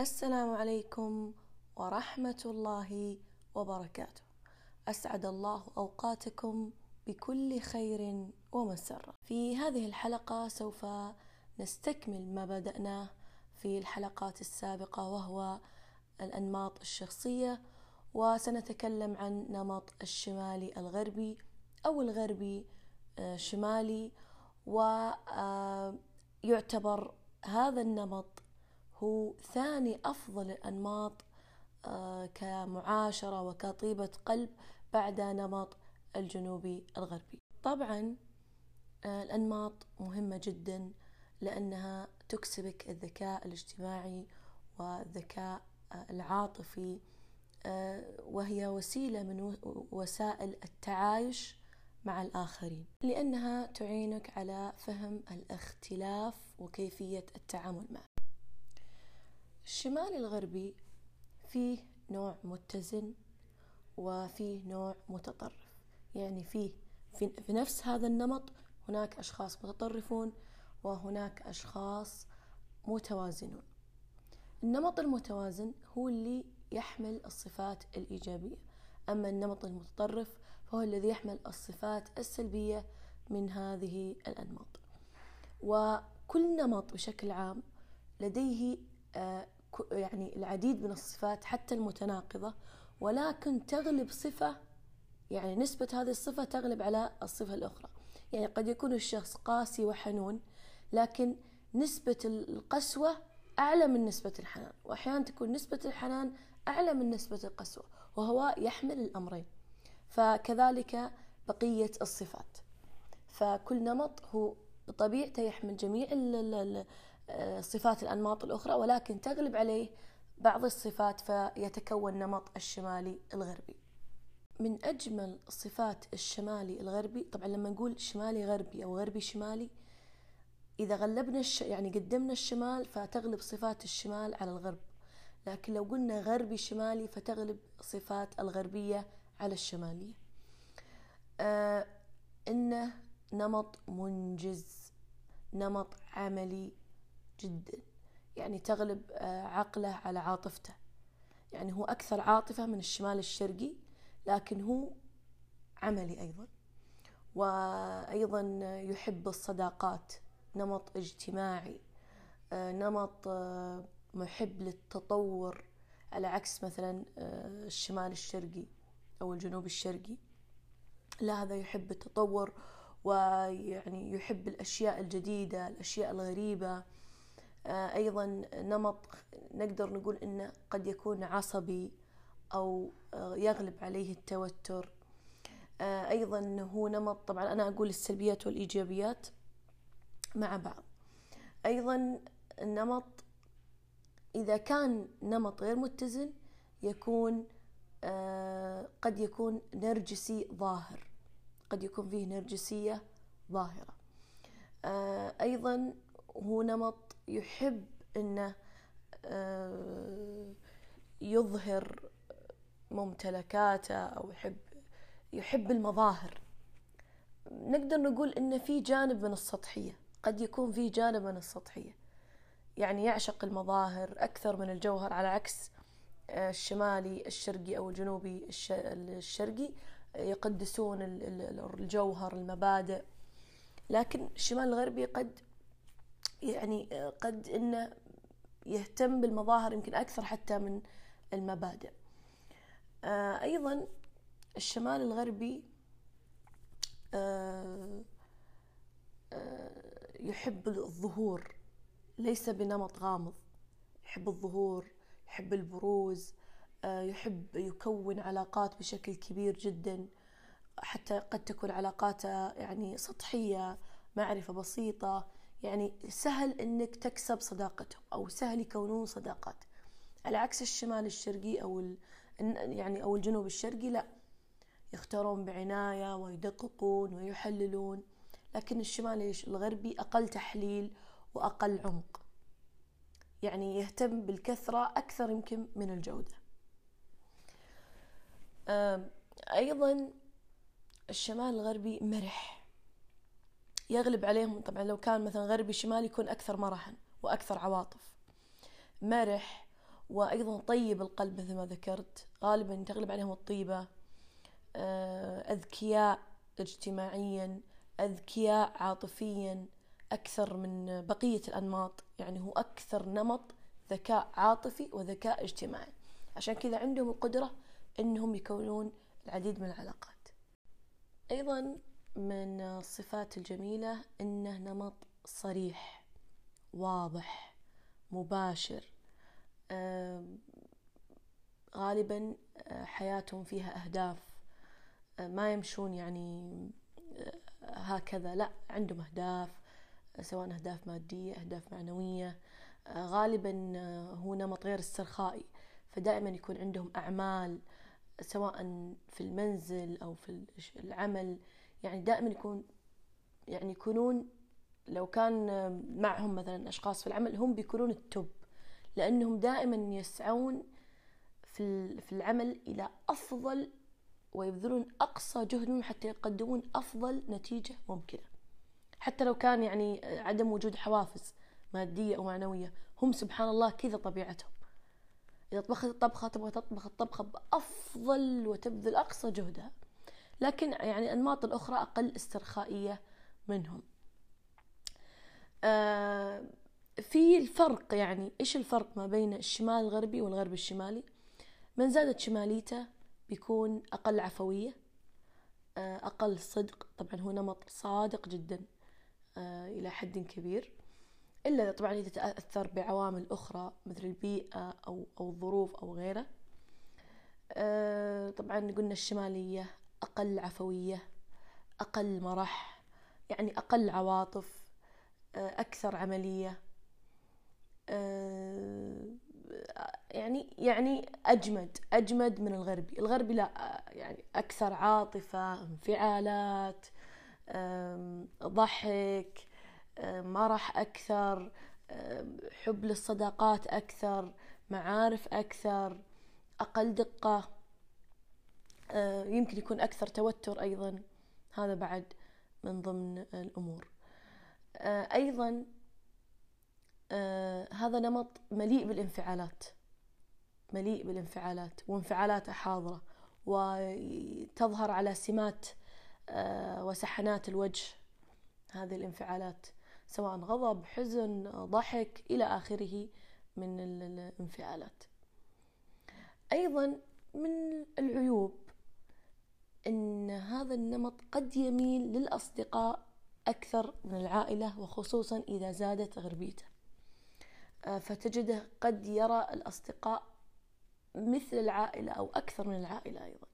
السلام عليكم ورحمة الله وبركاته. أسعد الله أوقاتكم بكل خير ومسرة. في هذه الحلقة سوف نستكمل ما بدأناه في الحلقات السابقة وهو الأنماط الشخصية وسنتكلم عن نمط الشمالي الغربي أو الغربي آه، شمالي ويعتبر آه، هذا النمط هو ثاني أفضل الأنماط آه، كمعاشرة وكطيبة قلب بعد نمط الجنوبي الغربي. طبعا آه، الأنماط مهمة جدا لأنها تكسبك الذكاء الاجتماعي والذكاء آه، العاطفي وهي وسيلة من وسائل التعايش مع الآخرين. لأنها تعينك على فهم الاختلاف وكيفية التعامل معه. الشمال الغربي فيه نوع متزن وفيه نوع متطرف. يعني فيه في نفس هذا النمط هناك أشخاص متطرفون وهناك أشخاص متوازنون. النمط المتوازن هو اللي يحمل الصفات الإيجابية. أما النمط المتطرف فهو الذي يحمل الصفات السلبية من هذه الأنماط. وكل نمط بشكل عام لديه يعني العديد من الصفات حتى المتناقضة ولكن تغلب صفة يعني نسبة هذه الصفة تغلب على الصفة الأخرى. يعني قد يكون الشخص قاسي وحنون لكن نسبة القسوة أعلى من نسبة الحنان. وأحيانا تكون نسبة الحنان أعلى من نسبة القسوة وهو يحمل الأمرين. فكذلك بقية الصفات. فكل نمط هو بطبيعته يحمل جميع صفات الأنماط الأخرى ولكن تغلب عليه بعض الصفات فيتكون نمط الشمالي الغربي. من أجمل صفات الشمالي الغربي طبعا لما نقول شمالي غربي أو غربي شمالي إذا غلبنا الش... يعني قدمنا الشمال فتغلب صفات الشمال على الغرب. لكن لو قلنا غربي شمالي فتغلب صفات الغربية على الشمالية. آه إنه نمط منجز نمط عملي جدا. يعني تغلب آه، عقله على عاطفته. يعني هو أكثر عاطفة من الشمال الشرقي لكن هو عملي أيضا. وأيضا يحب الصداقات نمط اجتماعي آه، نمط آه، محب للتطور على عكس مثلا الشمال الشرقي أو الجنوب الشرقي. لا هذا يحب التطور ويعني يحب الأشياء الجديدة الأشياء الغريبة. أيضا نمط نقدر نقول أنه قد يكون عصبي أو آه، يغلب عليه التوتر. آه، أيضا هو نمط طبعا أنا أقول السلبيات والإيجابيات مع بعض. أيضا النمط إذا كان نمط غير متزن يكون قد يكون نرجسي ظاهر قد يكون فيه نرجسية ظاهرة. أيضا هو نمط يحب إنه آه، يظهر ممتلكاته أو يحب يحب المظاهر. نقدر نقول ان في جانب من السطحية قد يكون في جانب من السطحية. يعني يعشق المظاهر أكثر من الجوهر على عكس آه، الشمالي الشرقي أو الجنوبي الشرقي يقدسون الجوهر المبادئ. لكن الشمال الغربي قد يعني آه، قد إنه يهتم بالمظاهر يمكن أكثر حتى من المبادئ. آه، أيضا الشمال الغربي آه، يحب الظهور ليس بنمط غامض. يحب الظهور يحب البروز يحب يكون علاقات بشكل كبير جدا حتى قد تكون علاقاته يعني سطحية معرفة بسيطة. يعني سهل إنك تكسب صداقتهم أو سهل يكونون صداقات. على عكس الشمال الشرقي أو ال... يعني أو الجنوب الشرقي لا. يختارون بعناية ويدققون ويحللون. لكن الشمال الغربي أقل تحليل وأقل عمق. يعني يهتم بالكثرة أكثر يمكن من الجودة. أيضا الشمال الغربي مرح. يغلب عليهم. طبعا لو كان مثلا غربي شمالي يكون أكثر مرحا وأكثر عواطف. مرح وأيضا طيب القلب مثل ما ذكرت. غالبا تغلب عليهم الطيبة. آه، أذكياء اجتماعيا أذكياء عاطفيا أكثر من بقية الأنماط. يعني هو أكثر نمط ذكاء عاطفي وذكاء اجتماعي. عشان كذا عندهم القدرة أنهم يكونون العديد من العلاقات. أيضا من الصفات الجميلة أنه نمط صريح واضح مباشر. غالبا آه، حياتهم فيها أهداف. آه، ما يمشون يعني آه، هكذا. لا عندهم أهداف سواء أهداف مادية أهداف معنوية. غالبا هو نمط غير استرخائي. فدائما يكون عندهم أعمال سواء في المنزل أو في العمل يعني دائما يكون يعني يكونون لو كان معهم مثلا أشخاص في العمل هم بيكونون التوب لأنهم دائما يسعون في في العمل إلى أفضل ويبذلون أقصى جهدهم حتى يقدمون أفضل نتيجة ممكنة. حتى لو كان يعني عدم وجود حوافز مادية أو معنوية هم سبحان الله كذا طبيعتهم. إذا طبخت الطبخة تبغى تطبخ الطبخة بأفضل وتبذل أقصى جهدها لكن يعني الأنماط الأخرى أقل استرخائية منهم. آه في الفرق يعني إيش الفرق ما بين الشمال الغربي والغرب الشمالي؟ من زادت شماليته بيكون أقل عفوية آه أقل صدق. طبعا هو نمط صادق جدا آه إلى حد كبير. إلا طبعا إذا تأثر بعوامل أخرى مثل البيئة أو أو الظروف أو غيره. طبعا قلنا الشمالية أقل عفوية أقل مرح يعني أقل عواطف آه أكثر عملية آه يعني يعني أجمد أجمد من الغربي. الغربي لا يعني أكثر عاطفة انفعالات ضحك مرح أكثر حب للصداقات أكثر معارف أكثر أقل دقة. يمكن يكون أكثر توتر أيضا. هذا بعد من ضمن الأمور. أيضا هذا نمط مليء بالانفعالات. مليء بالانفعالات. وانفعالاته حاضرة. وتظهر على سمات وسحنات الوجه. هذه الانفعالات سواء غضب حزن ضحك إلى آخره من الانفعالات. أيضا من العيوب أن هذا النمط قد يميل للأصدقاء أكثر من العائلة وخصوصا إذا زادت غربيته. آه، فتجده قد يرى الأصدقاء مثل العائلة أو أكثر من العائلة أيضا.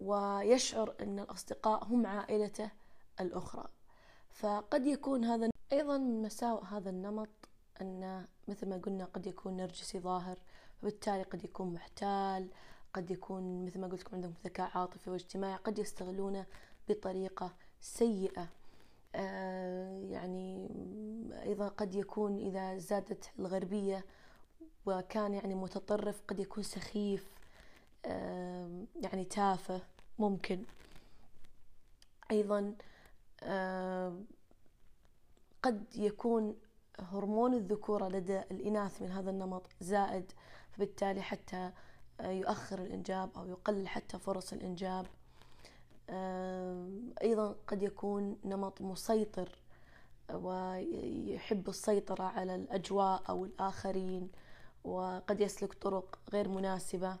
ويشعر أن الأصدقاء هم عائلته الأخرى. فقد يكون هذا أيضا من مساوئ هذا النمط أن مثل ما قلنا قد يكون نرجسي ظاهر وبالتالي قد يكون محتال قد يكون مثل ما قلت لكم عندهم ذكاء عاطفي واجتماعي قد يستغلونه بطريقة سيئة. آه يعني أيضا قد يكون إذا زادت الغربية وكان يعني متطرف قد يكون سخيف آه يعني تافه ممكن. أيضا آه قد يكون هرمون الذكورة لدى الإناث من هذا النمط زائد فبالتالي حتى يؤخر الإنجاب أو يقلل حتى فرص الإنجاب. أيضا قد يكون نمط مسيطر ويحب السيطرة على الأجواء أو الآخرين وقد يسلك طرق غير مناسبة.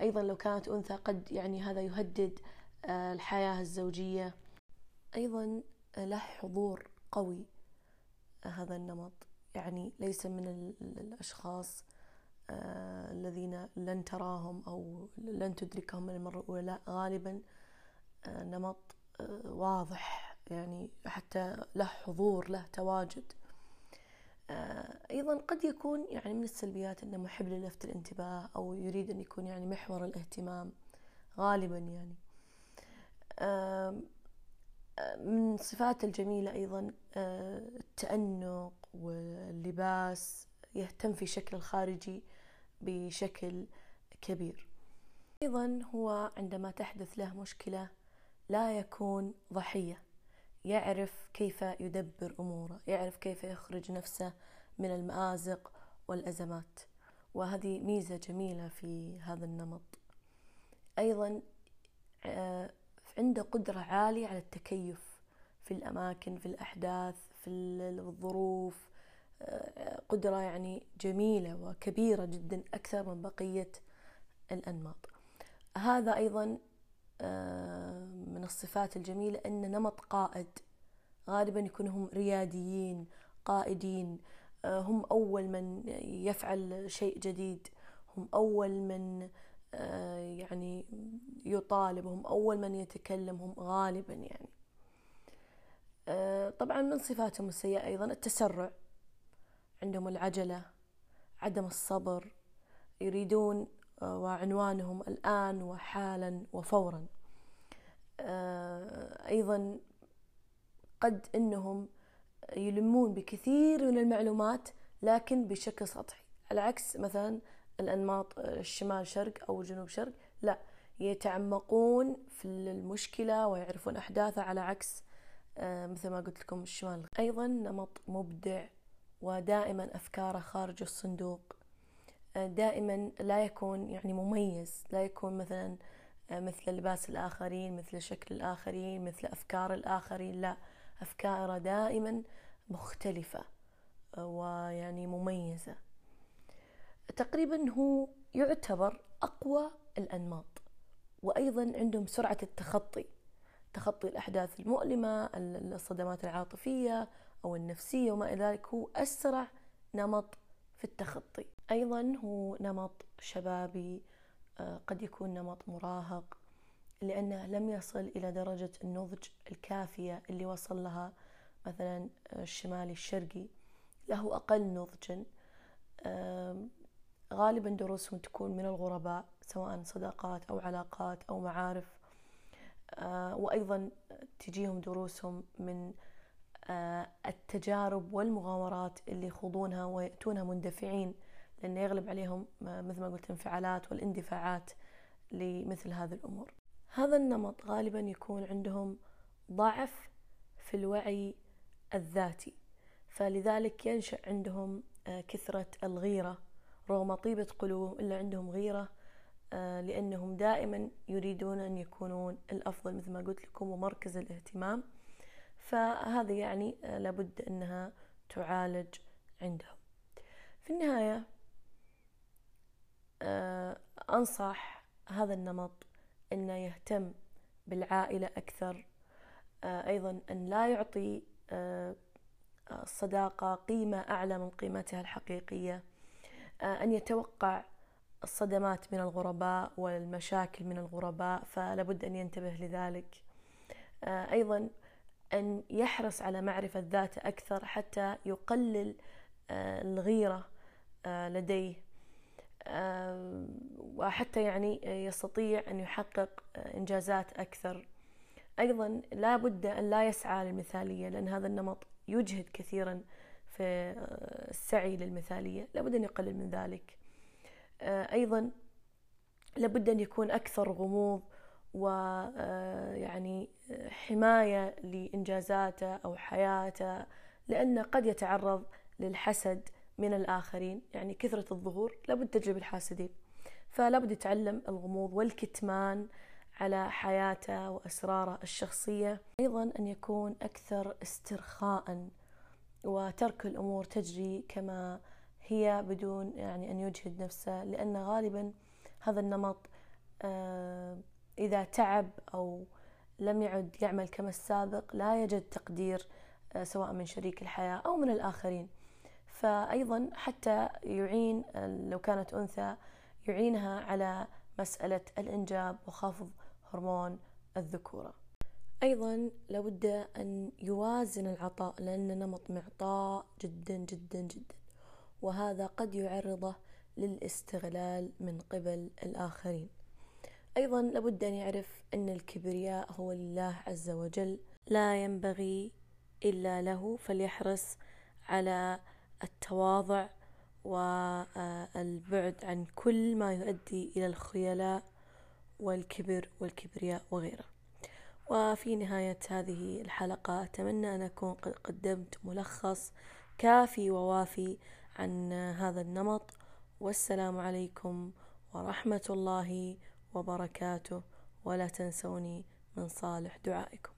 أيضا لو كانت أنثى قد يعني هذا يهدد الحياة الزوجية. أيضا له حضور قوي هذا النمط. يعني ليس من الأشخاص آه الذين لن تراهم أو لن تدركهم من المرة الأولى غالبا آه نمط آه واضح يعني حتى له حضور له تواجد. آه، أيضا قد يكون يعني من السلبيات أنه محب للفت الانتباه أو يريد أن يكون يعني محور الاهتمام غالبا يعني. من الصفات الجميلة أيضا آه، التأنق واللباس يهتم في شكل الخارجي بشكل كبير. أيضا هو عندما تحدث له مشكلة لا يكون ضحية يعرف كيف يدبر أموره يعرف كيف يخرج نفسه من المآزق والأزمات. وهذه ميزة جميلة في هذا النمط. أيضا آه، عنده قدرة عالية على التكيف في الأماكن في الأحداث في الظروف. قدرة يعني جميلة وكبيرة جدا أكثر من بقية الأنماط. هذا أيضا آه، من الصفات الجميلة أن نمط قائد غالبا يكونوا هم رياديين قائدين آه، هم أول من يفعل شيء جديد هم أول من يعني يطالب هم أول من يتكلم هم غالبا يعني. طبعا من صفاتهم السيئة أيضا التسرع. عندهم العجلة عدم الصبر يريدون آه، وعنوانهم الآن وحالا وفورا. آه، أيضا قد أنهم يلمون بكثير من المعلومات لكن بشكل سطحي. على عكس مثلا الأنماط آه، الشمال شرق أو الجنوب شرق لا يتعمقون في المشكلة ويعرفون أحداثها على عكس مثل ما قلت لكم الشمال. أيضا نمط مبدع ودائما أفكاره خارج الصندوق. آه، دائما لا يكون يعني مميز لا يكون مثلا آه، مثل لباس الآخرين مثل شكل الآخرين مثل أفكار الآخرين لا. أفكاره دائما مختلفة آه، ويعني مميزة. تقريبا هو يعتبر أقوى الأنماط وأيضا عندهم سرعة التخطي تخطي الأحداث المؤلمة الصدمات العاطفية أو النفسية وما إلى ذلك هو أسرع نمط في التخطي. أيضا هو نمط شبابي آه، قد يكون نمط مراهق لأنه لم يصل إلى درجة النضج الكافية اللي وصل لها مثلا الشمالي الشرقي. له أقل نضجا غالبا دروسهم تكون من الغرباء سواء صداقات أو علاقات أو معارف. آه، وأيضا تجيهم دروسهم من آه، التجارب والمغامرات اللي يخوضونها ويأتونها مندفعين لأنه يغلب عليهم آه، مثل ما قلت الانفعالات والاندفاعات لمثل هذه الأمور. هذا النمط غالبا يكون عندهم ضعف في الوعي الذاتي فلذلك ينشأ عندهم آه، كثرة الغيرة رغم طيبة قلوبهم إلا عندهم غيرة لأنهم دائما يريدون أن يكونون الأفضل مثل ما قلت لكم ومركز الاهتمام. فهذه يعني آه، لابد أنها تعالج عندهم. في النهاية آه، أنصح هذا النمط أنه يهتم بالعائلة أكثر آه، أيضا أن لا يعطي الصداقة قيمة أعلى من قيمتها الحقيقية أن يتوقع الصدمات من الغرباء والمشاكل من الغرباء فلابد أن ينتبه لذلك أيضا أن يحرص على معرفة ذاته أكثر حتى يقلل آه، الغيرة آه، لديه. آه، وحتى يعني يستطيع أن يحقق إنجازات أكثر. أيضا لا بد أن لا يسعى للمثالية لأن هذا النمط يجهد كثيرا في السعي للمثالية. لابد أن يقلل من ذلك. أيضا لابد أن يكون أكثر غموض ويعني آه، حماية لإنجازاته أو حياته لأنه قد يتعرض للحسد من الآخرين. يعني كثرة الظهور لابد تجلب الحاسدين. فلابد يتعلم الغموض والكتمان على حياته وأسراره الشخصية. أيضا أن يكون أكثر استرخاء وترك الأمور تجري كما هي بدون يعني أن يجهد نفسه لأن غالبا هذا النمط آه إذا تعب أو لم يعد يعمل كما السابق لا يجد تقدير آه، سواء من شريك الحياة أو من الآخرين. فأيضا حتى يعين آه، لو كانت أنثى يعينها على مسألة الإنجاب وخفض هرمون الذكورة. أيضا لابد أن يوازن العطاء لأن نمط معطاء جدا جدا جدا. وهذا قد يعرضه للاستغلال من قبل الآخرين. أيضا لابد أن يعرف أن الكبرياء هو لله عز وجل. لا ينبغي إلا له فليحرص على التواضع والبعد عن كل ما يؤدي إلى الخيلاء والكبر والكبرياء وغيره. وفي نهاية هذه الحلقة أتمنى أن أكون قد قدمت ملخص كافي ووافي عن هذا النمط. والسلام عليكم ورحمة الله وبركاته ولا تنسوني من صالح دعائكم.